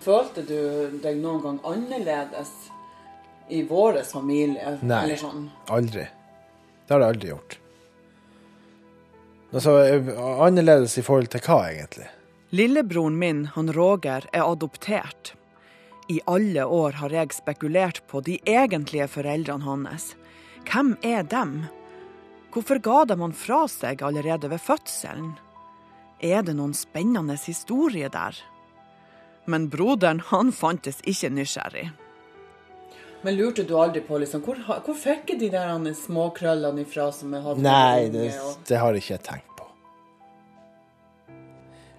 Følte du deg noen gang annerledes i vår familie? Nei. Eller sånn? Aldri. Det har jeg aldri gjort. Altså, annerledes i forhold til hva, egentlig? Lillebroren min, han Roger, er adoptert. I alle år har jeg spekulert på de egentlige foreldrene hans. Hvem er dem? Hvorfor ga de han fra seg allerede ved fødselen? Er det noen spennende historie der? Men broderen, han fantes ikke nysgjerrig. Men lurte du aldri på liksom, hvor, hvor fikk de der småkrøllene ifra som jeg hadde? Nei, det, det har jeg ikke tenkt på.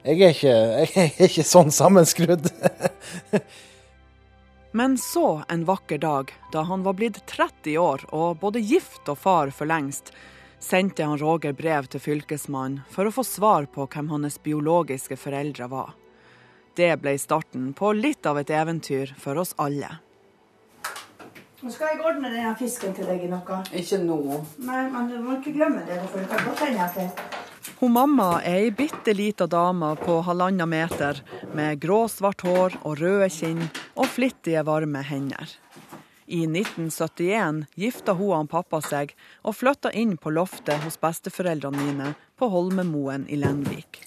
Jeg er ikke, jeg er ikke sånn sammenskrudd. Men så en vakker dag, da han var blitt 30 år og både gift og far for lengst, sendte han Roger brev til fylkesmannen for å få svar på hvem hans biologiske foreldre var. Det ble starten på litt av et eventyr for oss alle. Nå skal jeg ordne denne fisken til deg i noe. Ikke nå. Nei, men du må ikke glemme det. for du kan godt hende at det... Hun mamma er ei bitte lita dame på halvannen meter med gråsvart hår og røde kinn og flittige, varme hender. I 1971 gifta hun og pappa seg og flytta inn på loftet hos besteforeldrene mine på Holmemoen i Lenvik.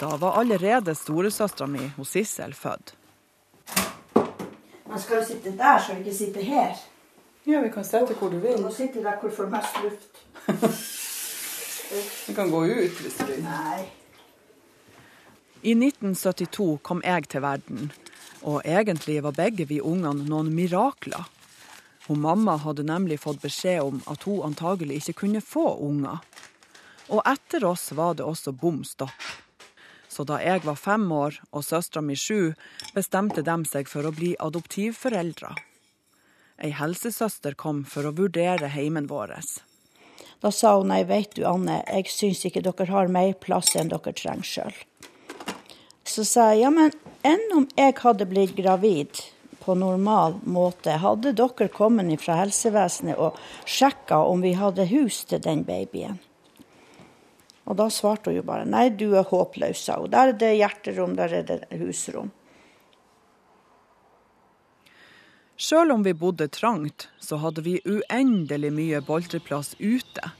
Da var allerede storesøstera mi, Sissel, født. Men skal du sitte der, så du ikke sitter her? Ja, vi kan sette hvor du vil. Du må sitte der hvor du får mest luft. Vi kan gå ut hvis du vil. Nei. I 1972 kom jeg til verden, og egentlig var begge vi ungene noen mirakler. Hun mamma hadde nemlig fått beskjed om at hun antagelig ikke kunne få unger. Og etter oss var det også bom stopp. Så da jeg var fem år og søstera mi sju, bestemte de seg for å bli adoptivforeldre. Ei helsesøster kom for å vurdere heimen vår. Da sa hun nei, veit du Anne, jeg syns ikke dere har mer plass enn dere trenger sjøl. Så sa jeg ja, men enn om jeg hadde blitt gravid på normal måte, hadde dere kommet fra helsevesenet og sjekka om vi hadde hus til den babyen? Og da svarte hun jo bare nei, du er håpløs, sa hun. Der er det hjerterom, der er det husrom. Sjøl om vi bodde trangt, så hadde vi uendelig mye boltreplass ute.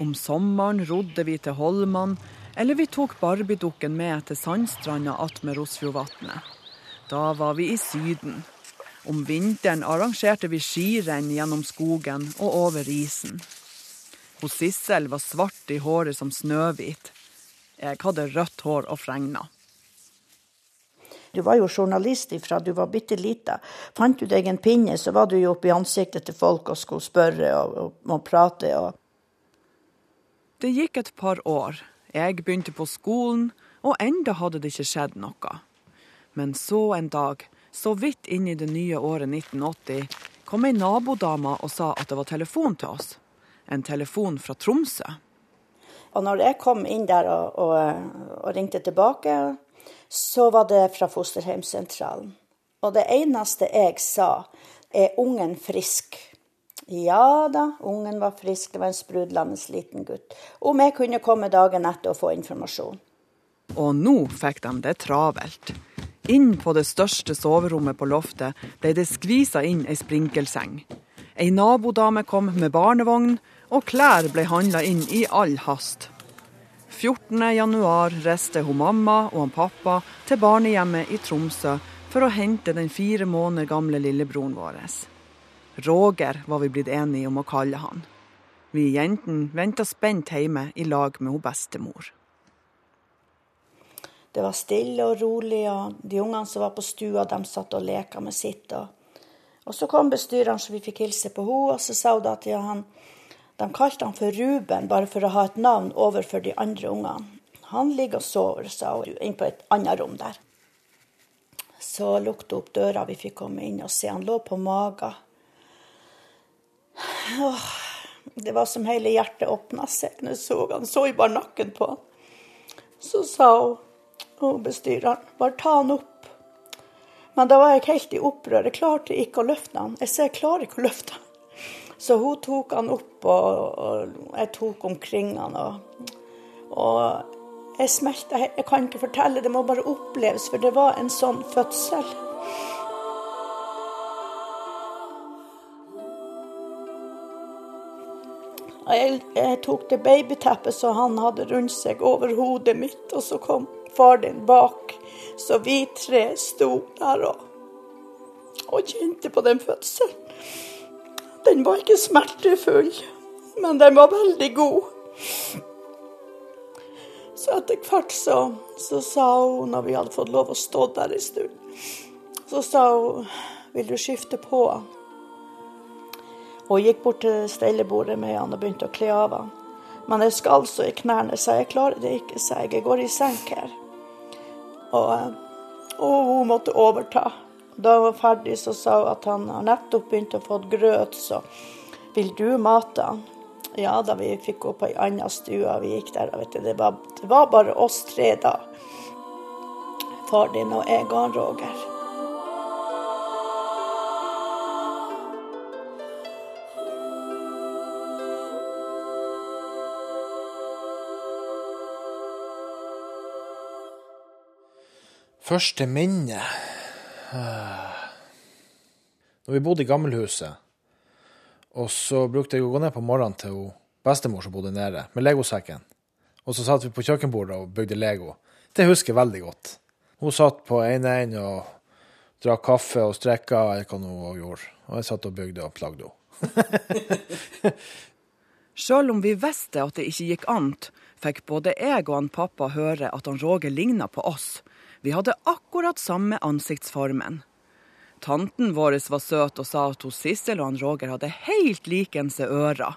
Om sommeren rodde vi til Holman, eller vi tok Barbiedukken med til sandstranda attmed Rosfjordvatnet. Da var vi i Syden. Om vinteren arrangerte vi skirenn gjennom skogen og over isen. Hun Sissel var svart i håret som Snøhvit. Jeg hadde rødt hår og fregna. Du var jo journalist ifra du var bitte lita. Fant du deg en pinne, så var du jo oppe i ansiktet til folk og skulle spørre og, og, og prate. Og... Det gikk et par år. Jeg begynte på skolen, og enda hadde det ikke skjedd noe. Men så en dag, så vidt inn i det nye året 1980, kom ei nabodame og sa at det var telefon til oss en telefon fra Tromsø. Og når jeg kom inn der og, og, og ringte tilbake, så var det fra fosterhjemssentralen. Og det eneste jeg sa, er ungen frisk? Ja da, ungen var frisk, det var en sprudlende liten gutt. Om jeg kunne komme dagen etter og få informasjon. Og nå fikk de det travelt. Inn på det største soverommet på loftet ble det skvisa inn ei sprinkelseng. Ei nabodame kom med barnevogn, og klær ble handla inn i all hast. 14.1 reiste hun mamma og han pappa til barnehjemmet i Tromsø for å hente den fire måneder gamle lillebroren vår. Roger var vi blitt enige om å kalle han. Vi jentene venta spent hjemme i lag med hun bestemor. Det var stille og rolig, og de ungene som var på stua, de satt og leka med sitt. Og, og så kom bestyreren, så vi fikk hilse på henne, og så sa hun at ja, han, de kalte han for Ruben bare for å ha et navn overfor de andre ungene. Han ligger og sover, sa hun, inn på et annet rom der. Så lukket opp døra, vi fikk komme inn og se. Han lå på magen. Åh, det var som hele hjertet åpna seg jeg så han. Så jeg bare nakken på han. Så sa hun, hun bestyreren, bare ta han opp. Men da var jeg helt i opprør. Jeg klarte ikke å løfte han. Jeg ser jeg klarer ikke å løfte han. Så hun tok han opp, og, jeg tok omkring han. Og, og Jeg smelta. Jeg kan ikke fortelle, det må bare oppleves, for det var en sånn fødsel. Jeg, jeg tok det babyteppet som han hadde rundt seg, over hodet mitt, og så kom far din bak. Så vi tre sto der og, og kjente på den fødselen. Den var ikke smertefull, men den var veldig god. Så etter hvert så, så sa hun, når vi hadde fått lov å stå der en stund, så sa hun vil du skifte på han? Og gikk bort til stellebordet med han og begynte å kle av han. Men jeg skalv så i knærne, så jeg klarer det ikke, sa jeg. Jeg går i senk her. Og, eh, og hun måtte overta. Da hun var ferdig, så sa hun at han nettopp begynt å få grøt, så vil du mate han? Ja da, vi fikk gå på ei anna stue, vi gikk der. Vet du, det, var, det var bare oss tre da. Far din og jeg og Roger. Første minne Ah. Når vi bodde i gammelhuset, og så brukte jeg å gå ned på morgenen til bestemor som bodde nede, med legosekken. Og så satt vi på kjøkkenbordet og bygde Lego. Det husker jeg veldig godt. Hun satt på enden og drakk kaffe og strekka, eller hva hun gjorde. Og jeg satt og bygde og plagde henne. Sjøl om vi visste at det ikke gikk an, fikk både jeg og han pappa høre at han Roger ligna på oss. Vi hadde akkurat samme ansiktsformen. Tanten vår var søt og sa at hos Sissel og han Roger hadde helt likense ører.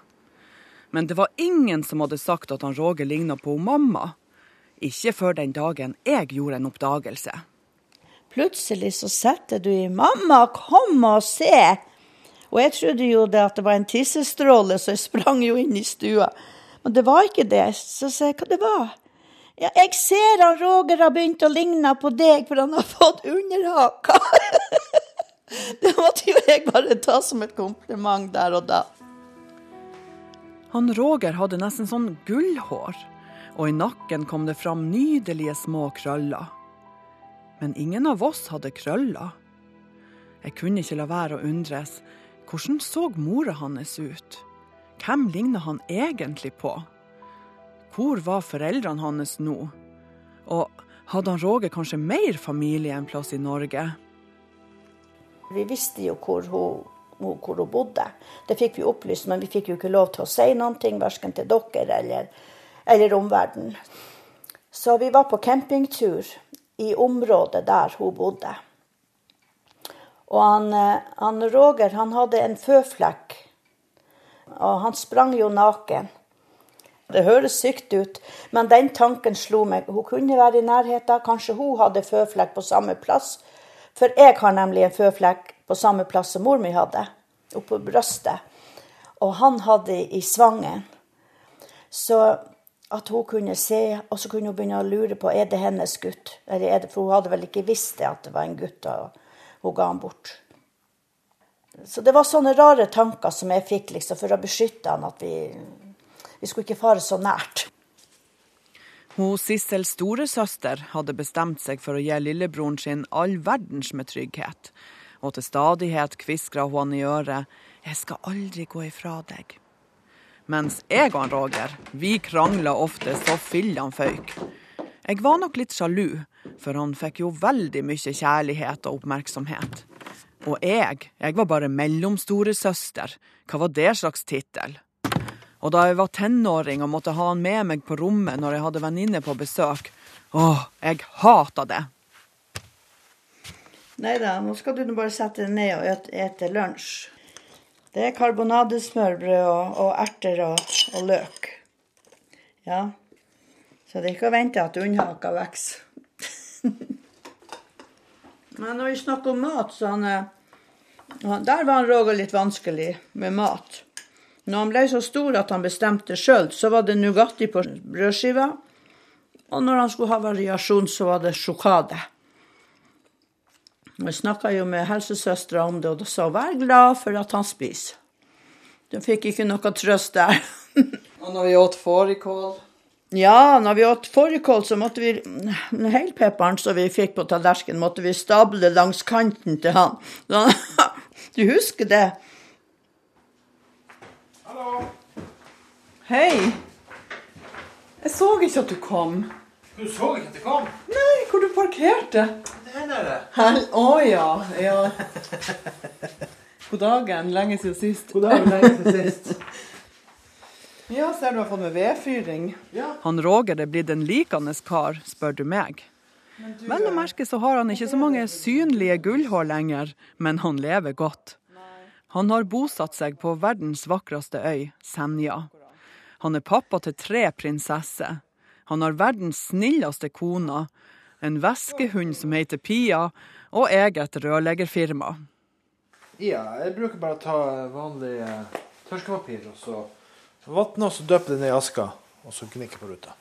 Men det var ingen som hadde sagt at han Roger ligna på mamma. Ikke før den dagen jeg gjorde en oppdagelse. Plutselig så setter du i 'mamma, kom og se'. Og jeg trodde jo det at det var en tissestråle, så jeg sprang jo inn i stua. Men det var ikke det. Så sa jeg hva det var. Ja, jeg ser han Roger har begynt å ligne på deg, for han har fått underhaka. det måtte jo jeg bare ta som et kompliment der og da. Han Roger hadde nesten sånn gullhår, og i nakken kom det fram nydelige små krøller. Men ingen av oss hadde krøller. Jeg kunne ikke la være å undres. Hvordan så mora hans ut? Hvem ligna han egentlig på? Hvor var foreldrene hans nå? Og hadde han Roger kanskje mer familie en plass i Norge? Vi visste jo hvor hun, hvor hun bodde. Det fikk vi opplyst, men vi fikk jo ikke lov til å si noe, verken til dere eller, eller omverdenen. Så vi var på campingtur i området der hun bodde. Og han, eh, han Roger han hadde en føflekk, og han sprang jo naken. Det høres sykt ut, men den tanken slo meg. Hun kunne være i nærheten. Kanskje hun hadde føflekk på samme plass. For jeg har nemlig en føflekk på samme plass som mor mi hadde, oppå brystet. Og han hadde i svangen. Så at hun kunne se, og så kunne hun begynne å lure på er det hennes gutt. Det, for hun hadde vel ikke visst det at det var en gutt, og hun ga han bort. Så det var sånne rare tanker som jeg fikk liksom, for å beskytte han, at vi vi skulle ikke fare så nært. Hun Sissels storesøster hadde bestemt seg for å gi lillebroren sin all verdens med trygghet, og til stadighet kviskra hun han i øret 'Jeg skal aldri gå ifra deg'. Mens jeg og Roger, vi krangla ofte så fillene føyk. Jeg var nok litt sjalu, for han fikk jo veldig mye kjærlighet og oppmerksomhet. Og jeg, jeg var bare mellomstoresøster. Hva var det slags tittel? Og da jeg var tenåring og måtte ha han med meg på rommet når jeg hadde venninne på besøk, åh, jeg hata det. Nei da, nå skal du bare sette deg ned og ete lunsj. Det er karbonadesmørbrød og, og erter og, og, løk. Ja. Så det er ikke å vente at unnhaka vokser. Men når vi snakker om mat, så han, Der var han Roger litt vanskelig med mat. Når han ble så stor at han bestemte sjøl, så var det Nugatti på brødskiva. Og når han skulle ha variasjon, så var det sjokade. Jeg snakka jo med helsesøstera om det, og da sa vær glad for at han spiser. Du fikk ikke noe trøst der. og når vi åt fårikål? Ja, når vi åt fårikål, så måtte vi Helpepperen som vi fikk på tallerkenen, måtte vi stable langs kanten til han. Du husker det? Hei. Jeg så ikke at du kom. Du så ikke at jeg kom? Nei, hvor du parkerte. Der nede. Hel Å ja. ja. God dagen. Lenge siden sist. God dag, lenge siden sist. Ja, ser du har fått med vedfyring. Han Roger er blitt en likende kar, spør du meg. Vel å merke så har han ikke så mange synlige gullhår lenger, men han lever godt. Han har bosatt seg på verdens vakreste øy, Senja. Han er pappa til tre prinsesser. Han har verdens snilleste kone, en veskehund som heter Pia, og eget rørleggerfirma. Ja, jeg bruker bare å ta vanlig eh, tørkepapir, og så vatne og så døpe det ned i aska, og så gnikke på ruta.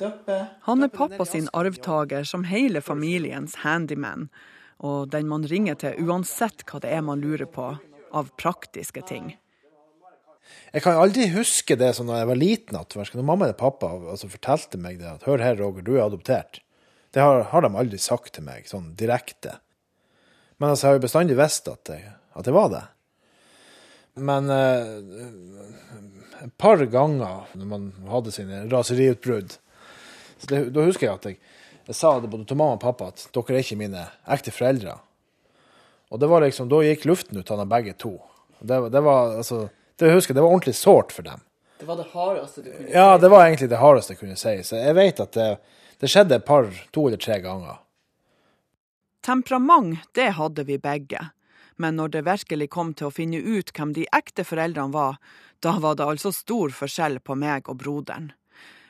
Døppe. Han er pappa sin arvtaker som hele familiens handyman, og den man ringer til uansett hva det er man lurer på av praktiske ting. Jeg kan aldri huske det sånn da jeg var liten, at hverken når mamma eller pappa altså, fortalte meg det, at hør her, Roger, du er adoptert. Det har, har de aldri sagt til meg, sånn direkte. Men altså, jeg har jo bestandig visst at at det var det. Men eh, et par ganger når man hadde sine raseriutbrudd, da husker jeg at jeg, jeg sa det både til mamma og pappa at dere er ikke mine ekte foreldre. Og det var liksom, da gikk luften ut av dem begge to. Det, det var altså, det husker jeg, det var ordentlig sårt for dem. Det var det hardeste du kunne si? Ja, det var egentlig det hardeste jeg kunne si. Så jeg vet at det, det skjedde et par, to eller tre ganger. Temperament, det hadde vi begge. Men når det virkelig kom til å finne ut hvem de ekte foreldrene var, da var det altså stor forskjell på meg og broderen.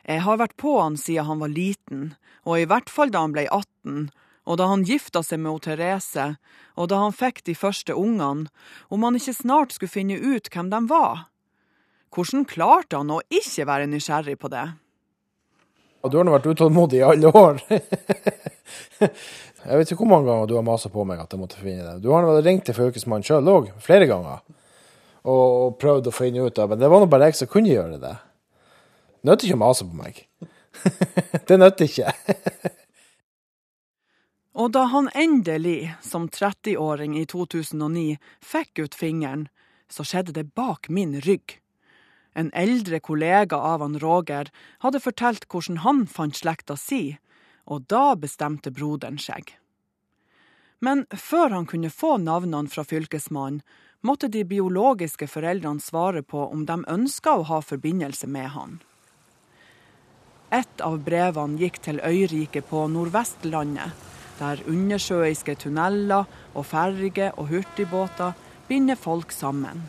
Jeg har vært på han siden han var liten, og i hvert fall da han ble 18, og da han gifta seg med Therese, og da han fikk de første ungene, om han ikke snart skulle finne ut hvem de var. Hvordan klarte han å ikke være nysgjerrig på det? Ja, du har nå vært utålmodig i alle år. jeg vet ikke hvor mange ganger du har masa på meg at jeg måtte finne det. Du har nå ringt til fylkesmannen sjøl òg, flere ganger, og, prøvd å finne ut av Men det var nå bare jeg som kunne gjøre det. Nytter ikke å mase på meg. det nødte ikke. Og da han endelig, som 30-åring i 2009, fikk ut fingeren, så skjedde det bak min rygg. En eldre kollega av han Roger hadde fortalt hvordan han fant slekta si, og da bestemte broderen seg. Men før han kunne få navnene fra fylkesmannen, måtte de biologiske foreldrene svare på om de ønska å ha forbindelse med han. Et av brevene gikk til øyriket på Nordvestlandet, der undersjøiske tunneler og ferger og hurtigbåter binder folk sammen.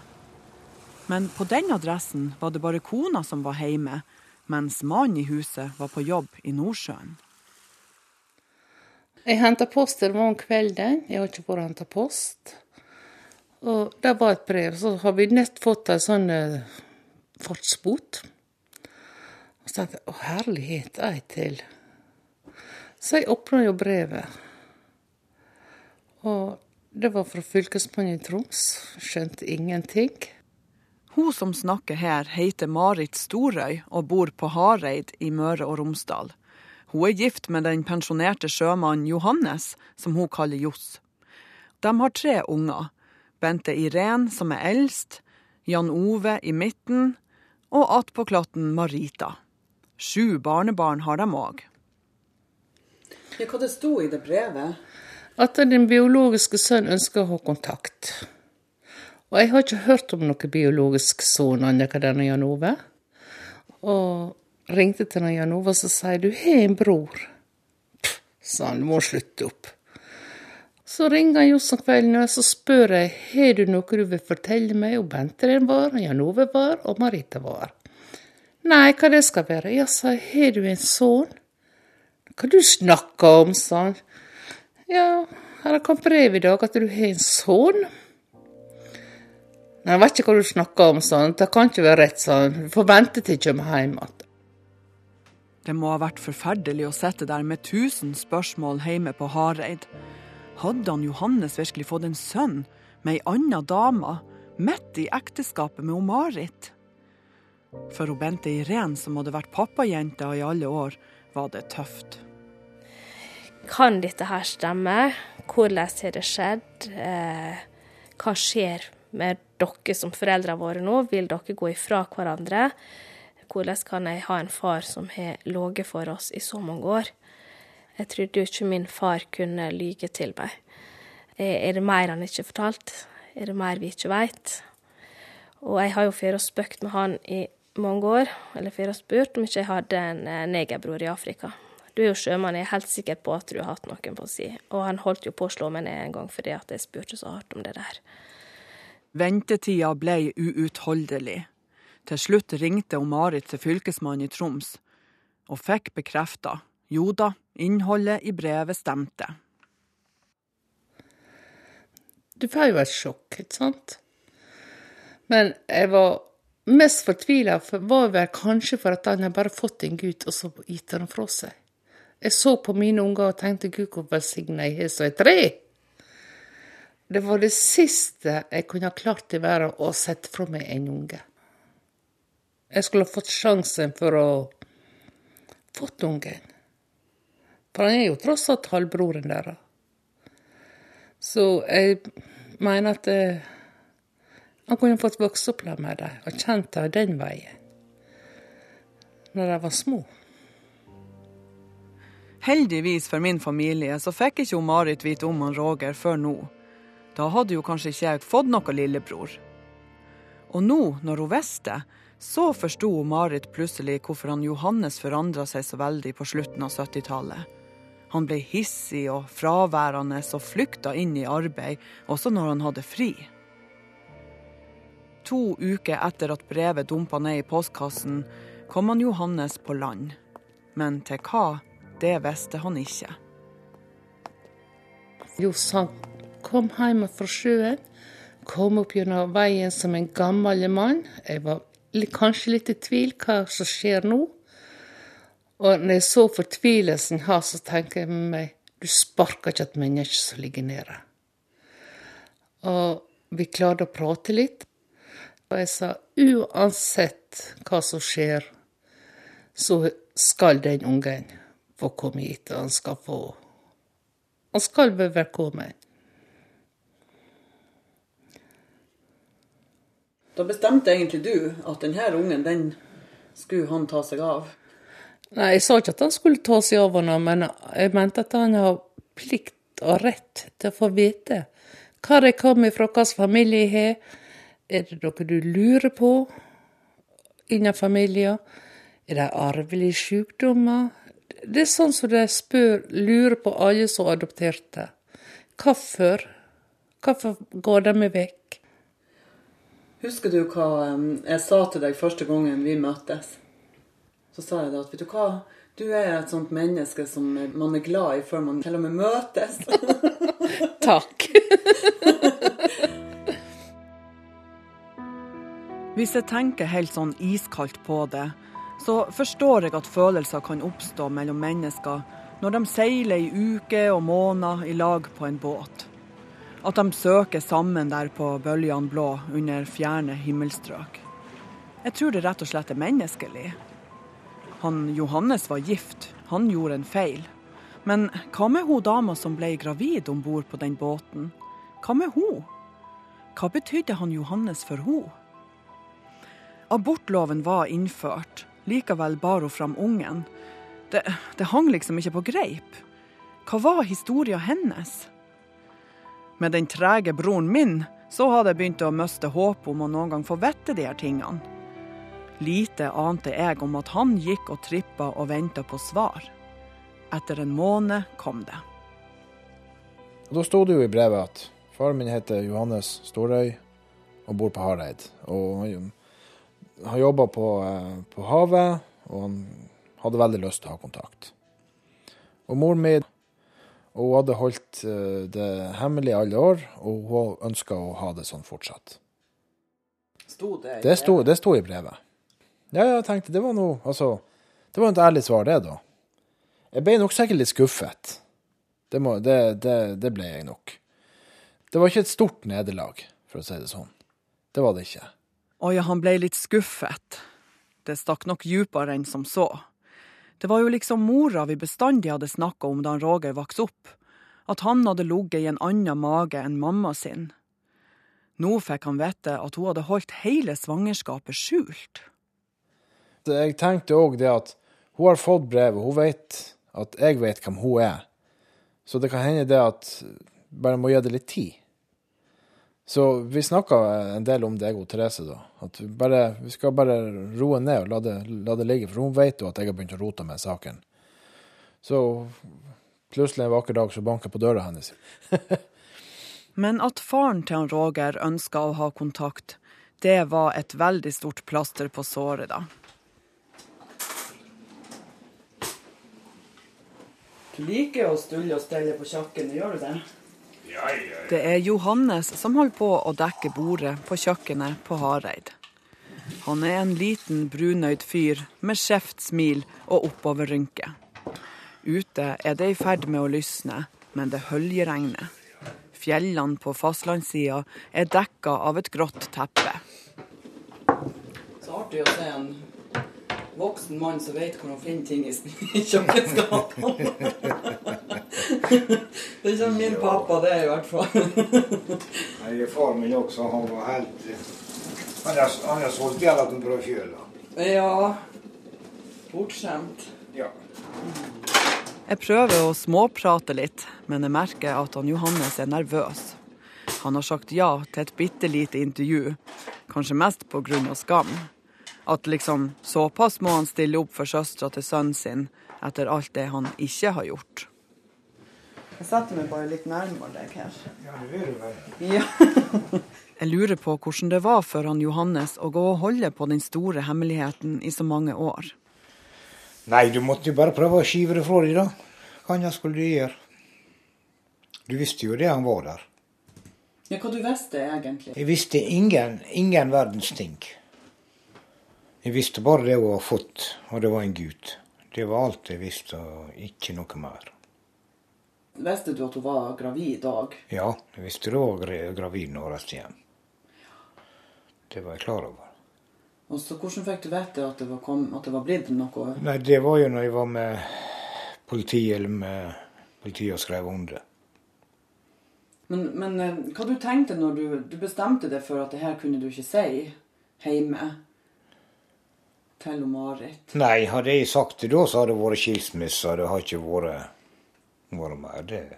Men på den adressen var det bare kona som var hjemme, mens mannen i huset var på jobb i Nordsjøen. Jeg henta post til morgen kvelden. Jeg har ikke vært henta post. Og det var et brev. Så har vi nett fått ei sånn eh, fartsbot. Og så tenkte jeg å herlighet, ei til. Så jeg åpna jo brevet. Og det var fra fylkesmannen i Troms. Skjønte ingenting. Hun som snakker her, heter Marit Storøy og bor på Hareid i Møre og Romsdal. Hun er gift med den pensjonerte sjømannen Johannes, som hun kaller Johs. De har tre unger. Bente Irén, som er eldst, Jan Ove i midten, og attpåklatten Marita. Sju barnebarn har de òg. Ja, hva det sto i det brevet? At din biologiske sønn ønsker å ha kontakt. Og jeg har ikke hørt om noen biologisk sønn annet enn denne Jan Ove. Og ringte til Jan Ove og sier du har en bror. Pff, sa han, du må slutte opp. Så ringer han just om kvelden, og så spør jeg har du noe du vil fortelle meg om Bente var, Jan Ove var og Marita var. Nei, hva det skal være? Ja, sa jeg, har du en sønn? Hva du snakker om, sa han. Ja, her har kommet brev i dag at du har en sønn. Nei, jeg vet ikke hva du snakker om, sa han. Det kan ikke være rett, sa han. Du får vente til jeg kommer hjem igjen. Det må ha vært forferdelig å sitte der med tusen spørsmål hjemme på Hareid. Hadde han Johannes virkelig fått en sønn med ei anna dame, midt i ekteskapet med hun Marit? For hun Bente Irén, som hadde vært pappajenta i alle år, var det tøft. Kan dette her stemme? Hvordan har det skjedd? Eh, hva skjer med dere som foreldre våre nå? Vil dere gå ifra hverandre? Hvordan kan jeg ha en far som har ligget for oss i så mange år? Jeg trodde jo ikke min far kunne lyge til meg. Er det mer han ikke har fortalt? Er det mer vi ikke veit? Og jeg har jo før spøkt med han i mange år, eller før spurt om ikke jeg hadde en eh, negerbror i Afrika. Du er jo sjømann, jeg er helt sikker på at du har hatt noen på si. Og han holdt jo på å slå meg ned en gang fordi at jeg spurte så hardt om det der. Ventetida ble uutholdelig. Til slutt ringte Marit til fylkesmannen i Troms, og fikk bekrefta jo da, innholdet i brevet stemte. Du får jo et sjokk, ikke sant? Men jeg var mest fortvila var vel kanskje for at han hadde bare fått en gutt, og så gitt han fra seg. Jeg så på mine unger og tenkte gud, hvor velsigna jeg har som er tre. Det var det siste jeg kunne ha klart i verden, å sette fra meg en unge. Jeg skulle ha fått sjansen for å fått ungen. For han er jo tross alt halvbroren deres. Så jeg mener at eh, han kunne fått vokse opp med dem og kjent dem den veien, når de var små. Heldigvis for min familie så fikk ikke Marit vite om han Roger før nå. Da hadde jo kanskje ikke jeg fått noe lillebror. Og nå, når hun visste, så forsto Marit plutselig hvorfor han Johannes forandra seg så veldig på slutten av 70-tallet. Han ble hissig og fraværende og flykta inn i arbeid, også når han hadde fri. To uker etter at brevet dumpa ned i postkassen, kom han Johannes på land. Men til hva, det visste han ikke. Johs han kom hjem fra sjøen, kom opp gjennom veien som en gammel mann. Jeg var kanskje litt i tvil hva som skjer nå. Og når jeg så fortvilelsen hans, så tenker jeg med meg du sparker ikke et menneske som ligger nede. Og vi klarte å prate litt. Og jeg sa uansett hva som skjer, så skal den ungen få komme hit. Han skal få Han skal være velkommen. Da bestemte egentlig du at denne ungen, den skulle han ta seg av? Nei, jeg sa ikke at han skulle ta seg av henne, men jeg mente at han har plikt og rett til å få vite hvor jeg kommer fra, hvilken familie jeg har. Er det noe du lurer på innen familien? Er det arvelige sykdommer? Det er sånn som de spør, lurer på alle som adopterte. Hvorfor? Hvorfor går de vekk? Husker du hva jeg sa til deg første gangen vi møttes? Så sa jeg da at vet du hva, du er et sånt menneske som man er glad i før man til og med møtes. Takk. Hvis jeg tenker helt sånn iskaldt på det, så forstår jeg at følelser kan oppstå mellom mennesker når de seiler i uker og måneder i lag på en båt. At de søker sammen der på bølgene blå under fjerne himmelstrøk. Jeg tror det rett og slett er menneskelig. Han Johannes var gift, han gjorde en feil. Men hva med hun dama som ble gravid om bord på den båten? Hva med hun? Hva betydde han Johannes for hun? Abortloven var innført, likevel bar hun fram ungen. Det, det hang liksom ikke på greip. Hva var historia hennes? Med den trege broren min så hadde jeg begynt å miste håp om å noen gang få vite de her tingene. Lite ante jeg om at han gikk og trippa og venta på svar. Etter en måned kom det. Da sto det jo i brevet at faren min heter Johannes Storøy og bor på Hareid. Og han jobba på, eh, på, havet, og han hadde veldig lyst til å ha kontakt. Og moren min hun hadde holdt eh, det hemmelig i alle år, og hun ønska å ha det sånn fortsatt. Sto det det sto, det sto i brevet. Ja, jeg tenkte det var noe Altså, det var et ærlig svar, det, da. Jeg ble nok sikkert litt skuffet. Det, må, det, det, det ble jeg nok. Det var ikke et stort nederlag, for å si det sånn. Det var det ikke. Å ja, han ble litt skuffet. det stakk nok djupere enn som så. Det var jo liksom mora vi bestandig hadde snakka om da Roger vokste opp, at han hadde ligget i en annen mage enn mamma sin. Nå fikk han vite at hun hadde holdt hele svangerskapet skjult. Jeg tenkte òg det at hun har fått brevet, hun vet at jeg vet hvem hun er. Så det kan hende det at bare må gi det litt tid. Så vi snakka en del om det, jeg og Therese, da. At vi, bare, vi skal bare roe ned og la det, la det ligge. For hun vet jo at jeg har begynt å rote med saken. Så plutselig en vakker dag så banker på døra hennes. Men at faren til han Roger ønska å ha kontakt, det var et veldig stort plaster på såret, da. Du liker å stulle og stelle på kjøkkenet, gjør du det? Det er Johannes som holder på å dekke bordet på kjøkkenet på Hareid. Han er en liten, brunøyd fyr med skjevt smil og oppoverrynke. Ute er det i ferd med å lysne, men det høljeregner. Fjellene på fastlandssida er dekka av et grått teppe. Så artig å se en voksen mann som vet hvor han finner ting i kjøkkenskapene. det er ikke min pappa, det i hvert fall. Nej, far min också, han var helt... Han har, han har sålt alla de brödkjölar. ja, bortskjemt. Ja. Jeg prøver å småprate litt, men jeg merker at han Johannes er nervøs. Han har sagt ja til et bitte lite intervju, kanskje mest pga. skam. At liksom såpass må han stille opp for søstera til sønnen sin etter alt det han ikke har gjort. Jeg setter meg bare litt nærmere deg her. Ja, det vil du vel. Ja. Jeg lurer på hvordan det var for han Johannes å gå og holde på den store hemmeligheten i så mange år. Nei, du måtte jo bare prøve å skyve det fra deg, da. Hva annet skulle du gjøre? Du visste jo det han var der. Ja, hva du visste egentlig? Jeg visste ingen, ingen verdens ting. Jeg visste bare det hun hadde fått, og det var en gutt. Det var alt jeg visste, og ikke noe mer. Visste du at hun var gravid òg? Ja, jeg visste hun var gravid gravid några steg. Det var jeg klar over. Og så Hvordan fikk du vite at det var, kom, at det var blitt noe Nei, det var jo når jeg var med politiet eller med politiet og skrev om det. Men, men eh, hva du tenkte når du, du bestemte deg for at det her kunne du ikke si hjemme til Marit? Nei, hadde jeg sagt det da, så hadde det vært skilsmisse. Det har inte varit, det med det.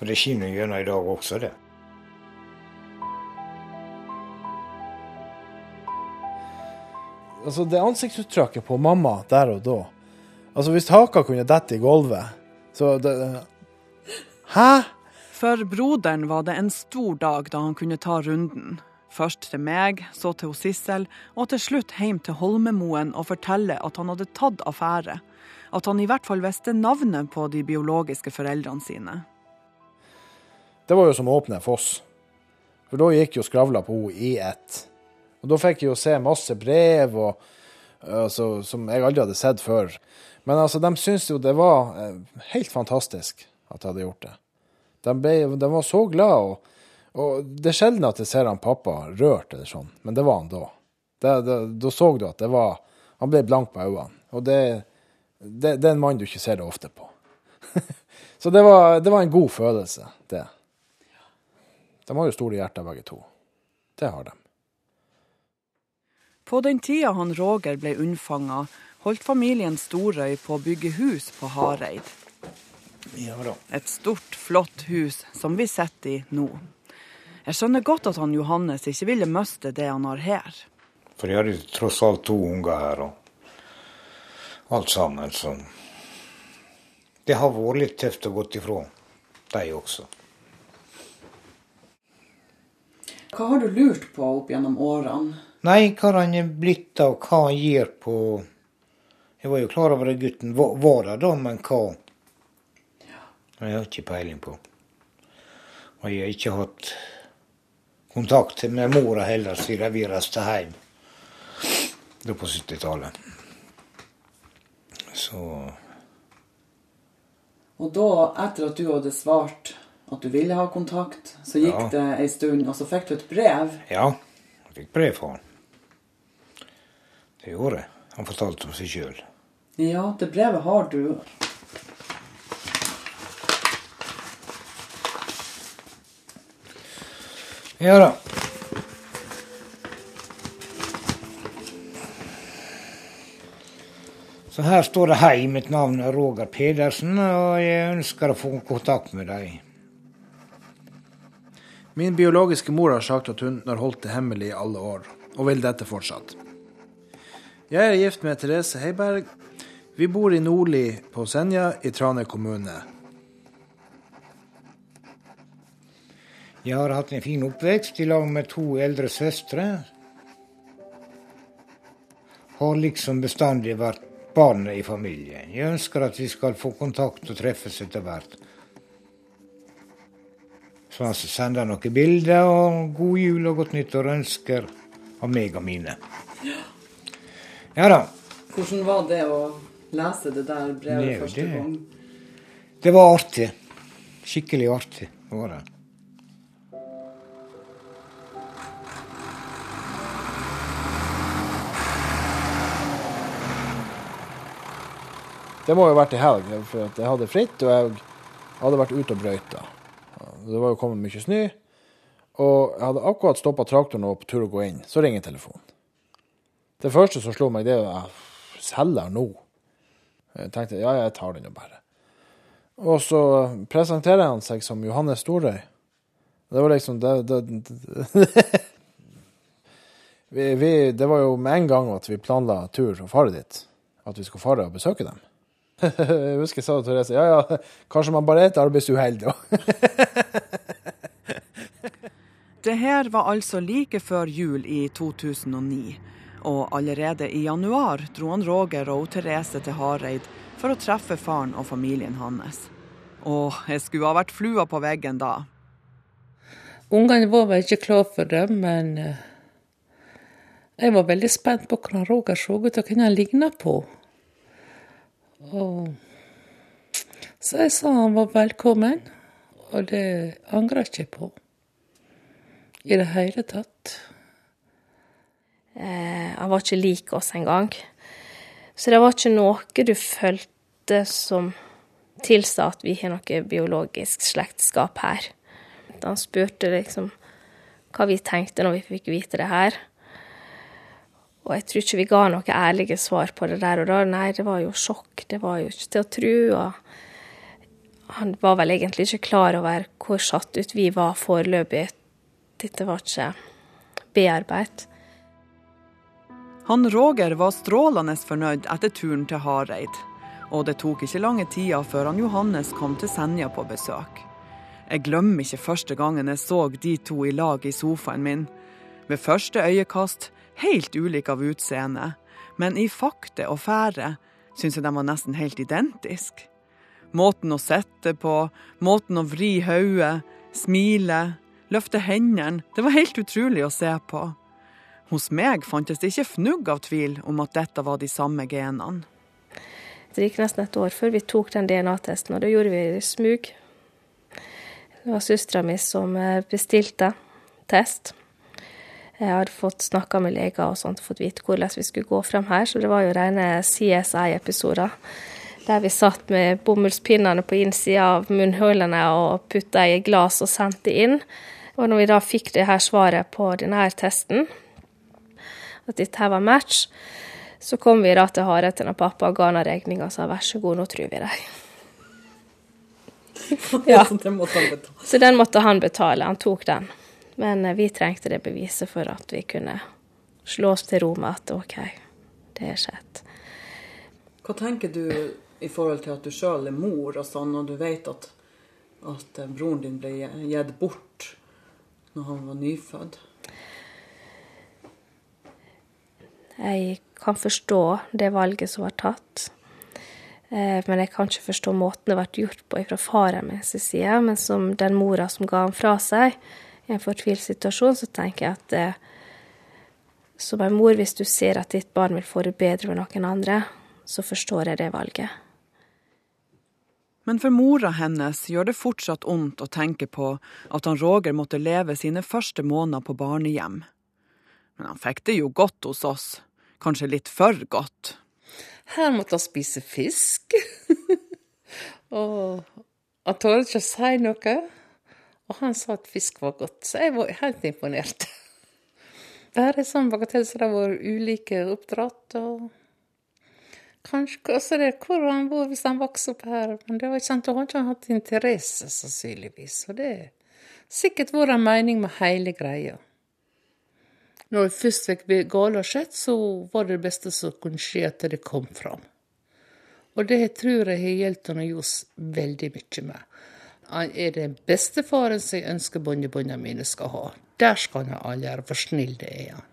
Og det skinner gjennom i dag også, det. Altså, det ansiktsuttrykket på mamma der og da Altså, hvis haka kunne dette i gulvet, så det Hæ? For broderen var det en stor dag da han kunne ta runden. Først til meg, så til Sissel, og til slutt hjem til Holmemoen og fortelle at han hadde tatt affære. At han i hvert fall visste navnet på de biologiske foreldrene sine. Det var jo som å åpne en foss. For da gikk jo skravla på henne i ett. Og da fikk jeg jo se masse brev og, altså, som jeg aldri hadde sett før. Men altså, de syntes jo det var eh, helt fantastisk at jeg hadde gjort det. De, ble, de var så glad, og, og det er sjelden at jeg ser han pappa rørt eller sånn, men det var han da. Da så du at det var Han ble blank på øynene. Og det, det, det er en mann du ikke ser det ofte på. så det var, det var en god følelse, det. De har jo store hjerter, begge to. Det har de. På den tida han Roger ble unnfanga, holdt familien Storøy på å bygge hus på Hareid. Ja då. Et stort, flott hus som vi sitter i nå. Jeg skjønner godt at han Johannes ikke ville miste det han har her. For jeg hade tross alt to unger her. och allt sammen. så det har vært litt tøft å gå ifra, dig også. Hva har du lurt på opp gjennom årene? Nei, hva han er blitt av, hva han gir på Jeg var jo klar over at gutten var, var der, da, men hva Jeg har ikke peiling på. Og jeg har ikke hatt kontakt med mora heller siden vi reiste hjem da på 70-tallet. Så Og da, etter at du hadde svart at du ville ha kontakt, så gikk Ja. det ei stund, og så fikk du et brev. ja, jeg fikk brev fra han. Det gjorde jeg. han. fortalte om seg sjøl. Ja, det brevet har du. Ja da. Så her står det 'Hei, mitt navn er Roger Pedersen, og jeg ønsker å få kontakt med deg'. Min biologiske mor har sagt at hun har holdt det hemmelig i alle år, og vil dette fortsatt. Jeg er gift med Therese Heiberg. Vi bor i Nordli på Senja i Trane kommune. Jeg har hatt en fin oppvekst i lag med to eldre søstre. Har liksom bestandig vært barnet i familien. Jeg ønsker at vi skal få kontakt og treffes etter hvert. Så han sender noen bilder og god jul og godt nyttår ønsker av meg og mine. Ja da. Hvordan var det å lese det der brevet Det- første det- gang? Det var artig. Skikkelig artig var det. Det må jo ha vært i helg, for jeg hadde fritt, og jeg hadde vært ute og brøyta. Det var jo kommet mye snø, og jeg hadde akkurat stoppa traktoren og var på tur å gå inn. Så ringer telefonen. Det første som slo meg, det var selger nå. Jeg tenkte ja, jeg tar den jo bare. Og så presenterer han seg som Johannes Storøy. Det var liksom det, det, det. vi, vi, det var jo med en gang at vi planla tur og fare dit. At vi skulle fare og besøke dem. Jeg husker jeg sa til Therese ja, ja, kanskje man bare er et arbeidsuhell, da. Det her var altså like før jul i 2009. Og allerede i januar dro han Roger og Therese til Hareid for å treffe faren og familien hans. Og jeg skulle ha vært flua på veggen da. Ungene var vel ikke klar for det, men eh, jeg var veldig spent på hvordan Roger så ut, og hvem han ligna på. Og så jeg sa han var velkommen, og det angrer jeg ikke på. I det hele tatt. Eh, han var ikke lik oss engang. Så det var ikke noe du følte som tilsa at vi har noe biologisk slektskap her. Han spurte liksom hva vi tenkte når vi fikk vite det her. Og jeg tror ikke vi ga noe ærlige svar på det der og da. Nei, det var jo sjokk. Det var jo ikke til å tro. Og han var vel egentlig ikke klar over hvor satt ut vi var foreløpig. Dette var ikke bearbeidet. Han Roger var strålende fornøyd etter turen til Hareid. Og det tok ikke lange tida før han Johannes kom til Senja på besøk. Jeg glemmer ikke første gangen jeg så de to i lag i sofaen min. Ved første øyekast helt ulike av utseende, men i fakte og fære syns jeg de var nesten helt identiske. Måten å sitte på, måten å vri hodet, smile, løfte hendene, det var helt utrolig å se på. Hos meg fantes det ikke fnugg av tvil om at dette var de samme genene. Det gikk nesten et år før vi tok den DNA-testen, og da gjorde vi smug. Det var søstera mi som eh, bestilte test. Jeg hadde fått snakka med leger og sånt, fått vite hvordan vi skulle gå frem her, så det var jo rene CSI-episoder. Der vi satt med bomullspinnene på innsida av munnhullene og putta i glass og sendte inn. Og når vi da fikk det her svaret på denne testen, at dette her var match, så kom vi da til Hareid til pappa og ga henne regninga og sa vær så god, nå tror vi deg. Ja. Så den måtte han betale, han tok den. Men eh, vi trengte det beviset for at vi kunne slå oss til ro med at OK, det er skjedd. Hva tenker du i forhold til at du sjøl er mor og sånn, og du vet at, at eh, broren din ble gitt bort når han var nyfødt? Jeg kan forstå det valget som var tatt. Eh, Men jeg kan ikke forstå måten det ble gjort på fra faren min sin side. Men som den mora som ga han fra seg en fortvilt situasjon, så tenker jeg at eh, som en mor, hvis du ser at ditt barn vil få det bedre med noen andre, så forstår jeg det valget. Men for mora hennes gjør det fortsatt ondt å tenke på at han Roger måtte leve sine første måneder på barnehjem. Men han fikk det jo godt hos oss. Kanskje litt for godt. Her måtte han spise fisk. og han torde ikke å si noe. Og han sa at fisk var godt, så jeg var helt imponert. Det er sånn bagatell så det har vært ulike oppdratt. og Kanskje også det hvor han bor hvis han vokser opp her. Men det var ikke sant, da har ikke han hatt interesse, sannsynligvis. Og det har sikkert vært en mening med hele greia. Når jeg først fikk gale skjedd, så var det det beste som kunne skje, at det kom fram. Og det tror jeg har hjulpet Johs veldig mye med. Er den bestefaren som jeg ønsker barnebarna mine skal ha. Der skal han ha ære, for snill det er han.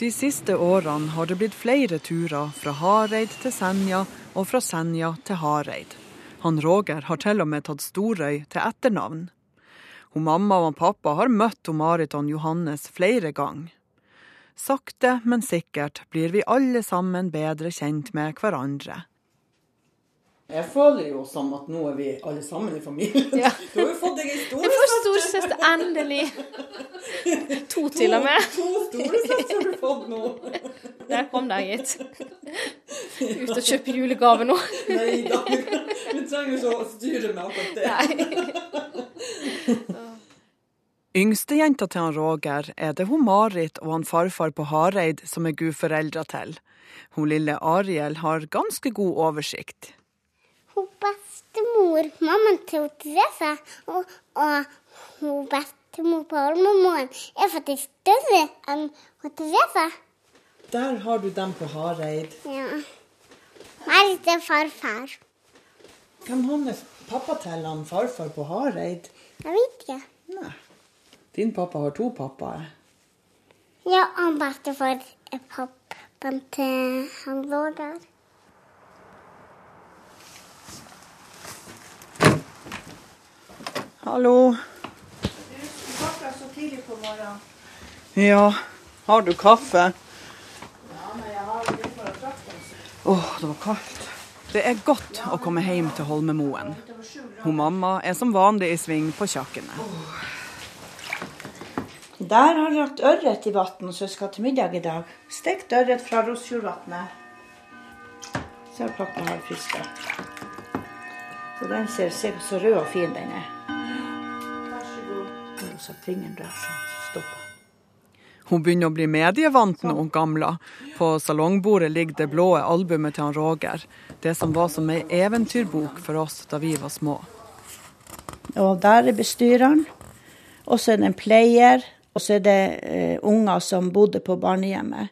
De siste årene har det blitt flere turer fra Hareid til Senja og fra Senja til Hareid. Han Roger har til og med tatt Storøy til etternavn. Hun mamma og pappa har møtt hun Marit og Johannes flere ganger. Sakte, men sikkert blir vi alle sammen bedre kjent med hverandre. Jeg føler jo som at nå er vi alle sammen i familien. Ja. Du har jo fått deg ei storesøster. Jeg får storesøster, endelig. To til og med. To, to storesøster har du fått nå. Der kom den, gitt. Ut og kjøpe julegave nå. Nei da, vi trenger ikke å styre med akkurat det. Nei. Yngstejenta til han Roger er det hun Marit og han farfar på Hareid som er gudforeldre til. Hun lille Ariel har ganske god oversikt hun bestemor, mammaen til Therese, og, og hun bestemor på Holmemoen er faktisk større enn Therese. Der har du dem på Hareid. Ja. Marit er farfar. Hvem han er pappa til han farfar på Hareid? Jeg vet ikke. Nei. Din pappa har to pappaer? Ja, han bestefar er pappaen til han Roger. Hallo. Du våkna så tidlig på morgenen. Ja. Har du kaffe? Ja, men jeg har litt for å trakte. Åh, det var kaldt. Det er godt å komme hjem til Holmemoen. Hun mamma er som vanlig i sving på kjøkkenet. Der har jeg lagt ørret i vann som skal til middag i dag. Stekt ørret fra Rosfjordvatnet. Så har jeg plukket her fiske. Så den ser, ser så rød og fin den er så der sånn, så stopper hun begynner å bli medievant nå, gamla. På salongbordet ligger det blå albumet til han Roger. Det som var som ei eventyrbok for oss da vi var små. Og der er bestyreren. Og så er det en pleier. Og så er det uh, unger som bodde på barnehjemmet.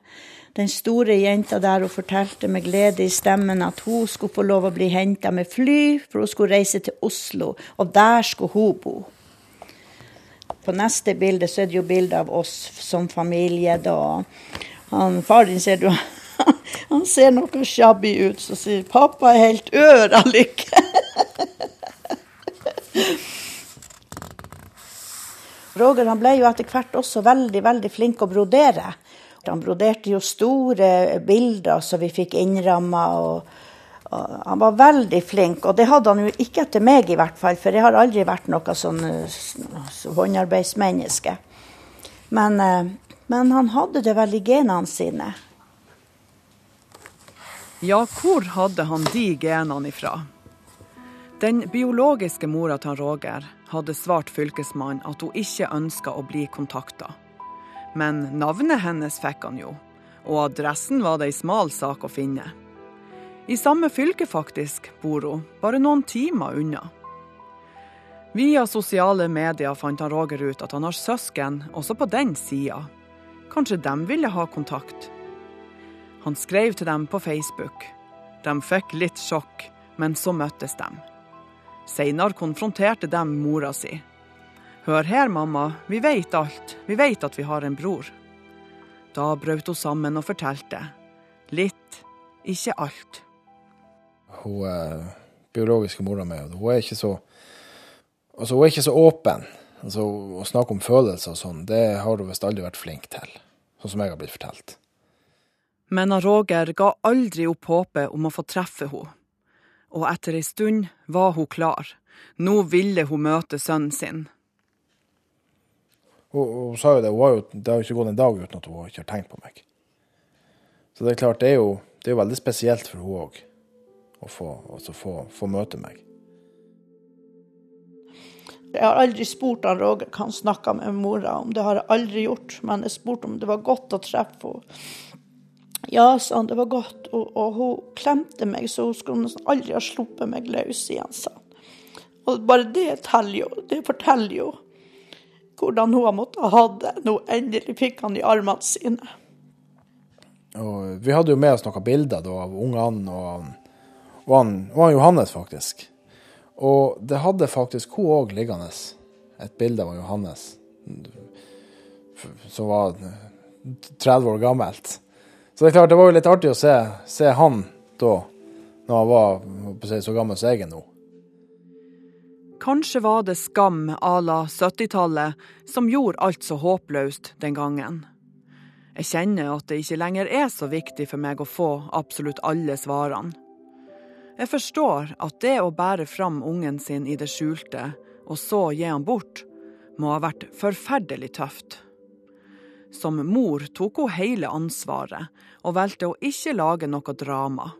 Den store jenta der hun fortalte med glede i stemmen at hun skulle få lov å bli henta med fly, for hun skulle reise til Oslo. Og der skulle hun bo. På neste bilde så er det jo bilde av oss som familie da. Han, far din ser du, han ser noe shabby ut, så sier 'pappa er helt ør av. Roger han ble jo etter hvert også veldig veldig flink å brodere. Han broderte jo store bilder som vi fikk innramma. Han var veldig flink, og det hadde han jo ikke etter meg i hvert fall, for jeg har aldri vært noe sånn så håndarbeidsmenneske. Men, eh, men, han hadde det vel i genene sine. Ja, hvor hadde han de genene ifra? Den biologiske mora til Roger hadde svart fylkesmannen at hun ikke ønska å bli kontakta. Men navnet hennes fikk han jo, og adressen var det ei smal sak å finne. I samme fylke, faktisk, bor hun, bare noen timer unna. Via sosiale medier fant han Roger ut at han har søsken også på den sida. Kanskje de ville ha kontakt? Han skrev til dem på Facebook. De fikk litt sjokk, men så møttes de. Seinere konfronterte de mora si. Hør her, mamma, vi veit alt, vi veit at vi har en bror. Da brøt hun sammen og fortalte. Litt, ikke alt hun eh, biologiske mora mi. Hun er ikke så altså hun er ikke så åpen. Altså, Å snakke om følelser og sånn, det har hun visst aldri vært flink til. Sånn som jeg har blitt fortalt. Men Roger ga aldri opp håpet om å få treffe henne. Og etter ei stund var hun klar. Nå ville hun møte sønnen sin. Hun, hun sa jo det, hun har jo, det har jo ikke gått en dag uten at hun ikke har tenkt på meg. Så det er klart, det er jo, det er jo veldig spesielt for hun òg å få, få, få møte meg. Jeg har aldri spurt han Roger hva han snakka med mora om. Det har jeg aldri gjort. Men jeg spurte om det var godt å treffe henne. Ja, sa han, det var godt. Og, og hun klemte meg, så hun skulle nesten aldri ha sluppet meg løs igjen, sa han. Og bare det teller jo. Det forteller jo hvordan hun har måttet ha det nå endelig fikk han i armene sine. Og vi hadde jo med oss noen bilder da, av ungene og, og, han, og han Johannes, faktisk. Og det hadde faktisk hun òg liggende, et bilde av Johannes som var 30 år gammelt. Så det er klart, det var jo litt artig å se, se han da, når han var så gammel som jeg er nå. Kanskje var det skam à la 70-tallet som gjorde alt så håpløst den gangen. Jeg kjenner at det ikke lenger er så viktig for meg å få absolutt alle svarene. Jeg forstår at det å bære fram ungen sin i det skjulte, og så gi han bort, må ha vært forferdelig tøft. Som mor tok hun hele ansvaret, og valgte å ikke lage noe drama.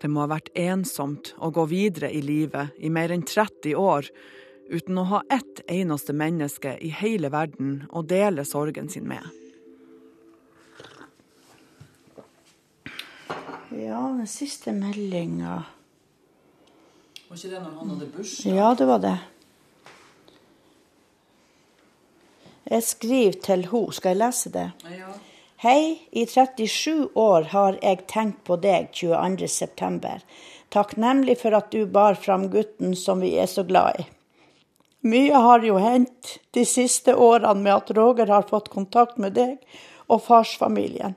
Det må ha vært ensomt å gå videre i livet i mer enn 30 år uten å ha ett eneste menneske i hele verden å dele sorgen sin med. Ja, den siste meldinga Var ikke det når han hadde bursdag? Ja, det var det. Jeg skriver til henne. Skal jeg lese det? Ja. Hei, i 37 år har jeg tenkt på deg 22.9. Takknemlig for at du bar fram gutten som vi er så glad i. Mye har jo hendt de siste årene med at Roger har fått kontakt med deg og farsfamilien.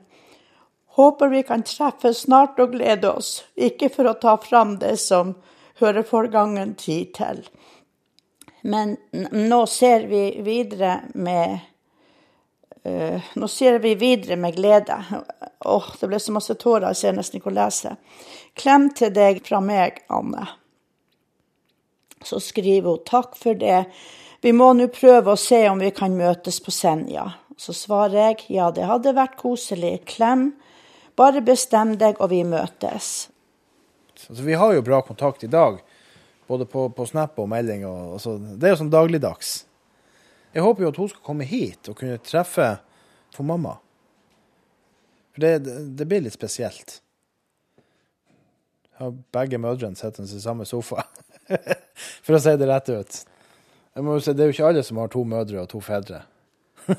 Håper vi kan treffes snart og glede oss, ikke for å ta fram det som hører forgangen tid til. Men nå ser vi videre med Uh, nå ser vi videre med glede. Åh, oh, det ble så masse tårer, jeg ser nesten ikke å lese. Klem til deg fra meg, Anne. Så skriver hun takk for det. Vi må nå prøve å se om vi kan møtes på Senja. Så svarer jeg ja, det hadde vært koselig. Klem. Bare bestem deg, og vi møtes. Altså, vi har jo bra kontakt i dag, både på, på Snap og melding. Og, altså, det er jo sånn dagligdags. Jeg håper jo at hun skal komme hit og kunne treffe for mamma. For det, det blir litt spesielt. Jeg Har begge mødrene sittende i samme sofa. for å si det rett ut. Jeg må jo si, Det er jo ikke alle som har to mødre og to fedre.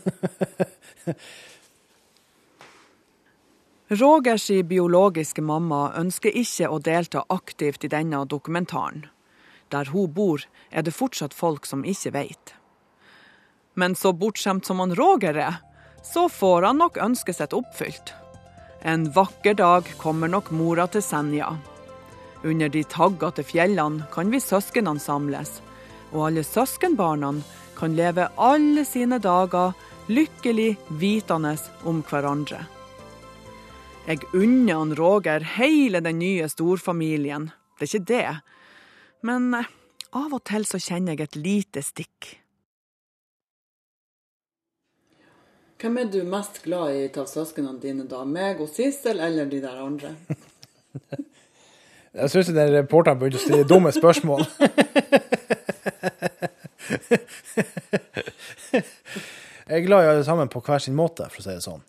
Rogers biologiske mamma ønsker ikke å delta aktivt i denne dokumentaren. Der hun bor, er det fortsatt folk som ikke vet. Men så bortskjemt som han Roger er, så får han nok ønsket sitt oppfylt. En vakker dag kommer nok mora til Senja. Under de taggete fjellene kan vi søsknene samles, og alle søskenbarna kan leve alle sine dager lykkelig vitende om hverandre. Jeg unner han Roger hele den nye storfamilien, det er ikke det, men eh, av og til så kjenner jeg et lite stikk. Hvem er du mest glad i av søsknene dine, da? Meg og Sissel, eller de der andre? Jeg syns den reporteren begynte å stille dumme spørsmål. jeg er glad i alle sammen på hver sin måte, for å si det sånn.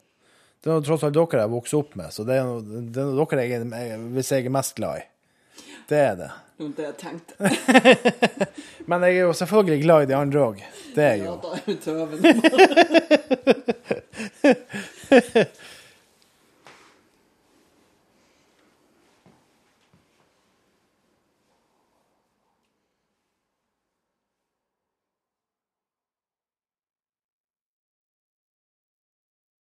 Det er tross alt dere jeg vokste opp med, så det er, det er dere jeg, hvis jeg er mest glad i. Det er det. Det jeg tenkte. Men jeg er jo selvfølgelig glad i de andre òg. Det er jeg jo. Ja, da er du tøven.